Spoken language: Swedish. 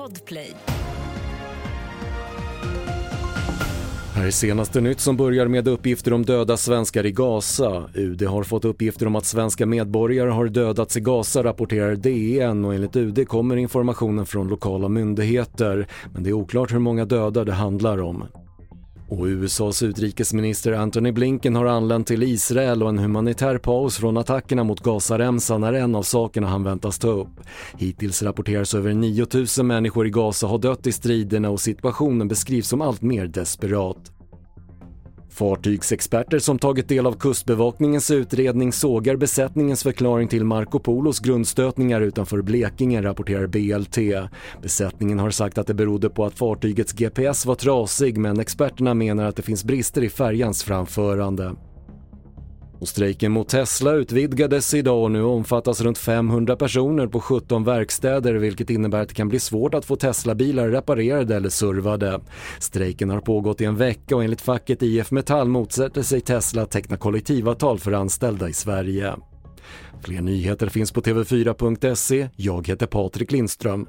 Podplay. Här är senaste nytt som börjar med uppgifter om döda svenskar i Gaza. UD har fått uppgifter om att svenska medborgare har dödats i Gaza, rapporterar DN och enligt UD kommer informationen från lokala myndigheter. Men det är oklart hur många döda det handlar om. Och USAs utrikesminister Antony Blinken har anlänt till Israel och en humanitär paus från attackerna mot Gazaremsan är en av sakerna han väntas ta upp. Hittills rapporteras över 9000 människor i Gaza ha dött i striderna och situationen beskrivs som allt mer desperat. Fartygsexperter som tagit del av Kustbevakningens utredning sågar besättningens förklaring till Marco Polos grundstötningar utanför Blekinge, rapporterar BLT. Besättningen har sagt att det berodde på att fartygets GPS var trasig men experterna menar att det finns brister i färjans framförande. Och strejken mot Tesla utvidgades idag och nu omfattas runt 500 personer på 17 verkstäder vilket innebär att det kan bli svårt att få Tesla-bilar reparerade eller servade. Strejken har pågått i en vecka och enligt facket IF Metall motsätter sig Tesla att teckna kollektivavtal för anställda i Sverige. Fler nyheter finns på tv4.se. Jag heter Patrik Lindström.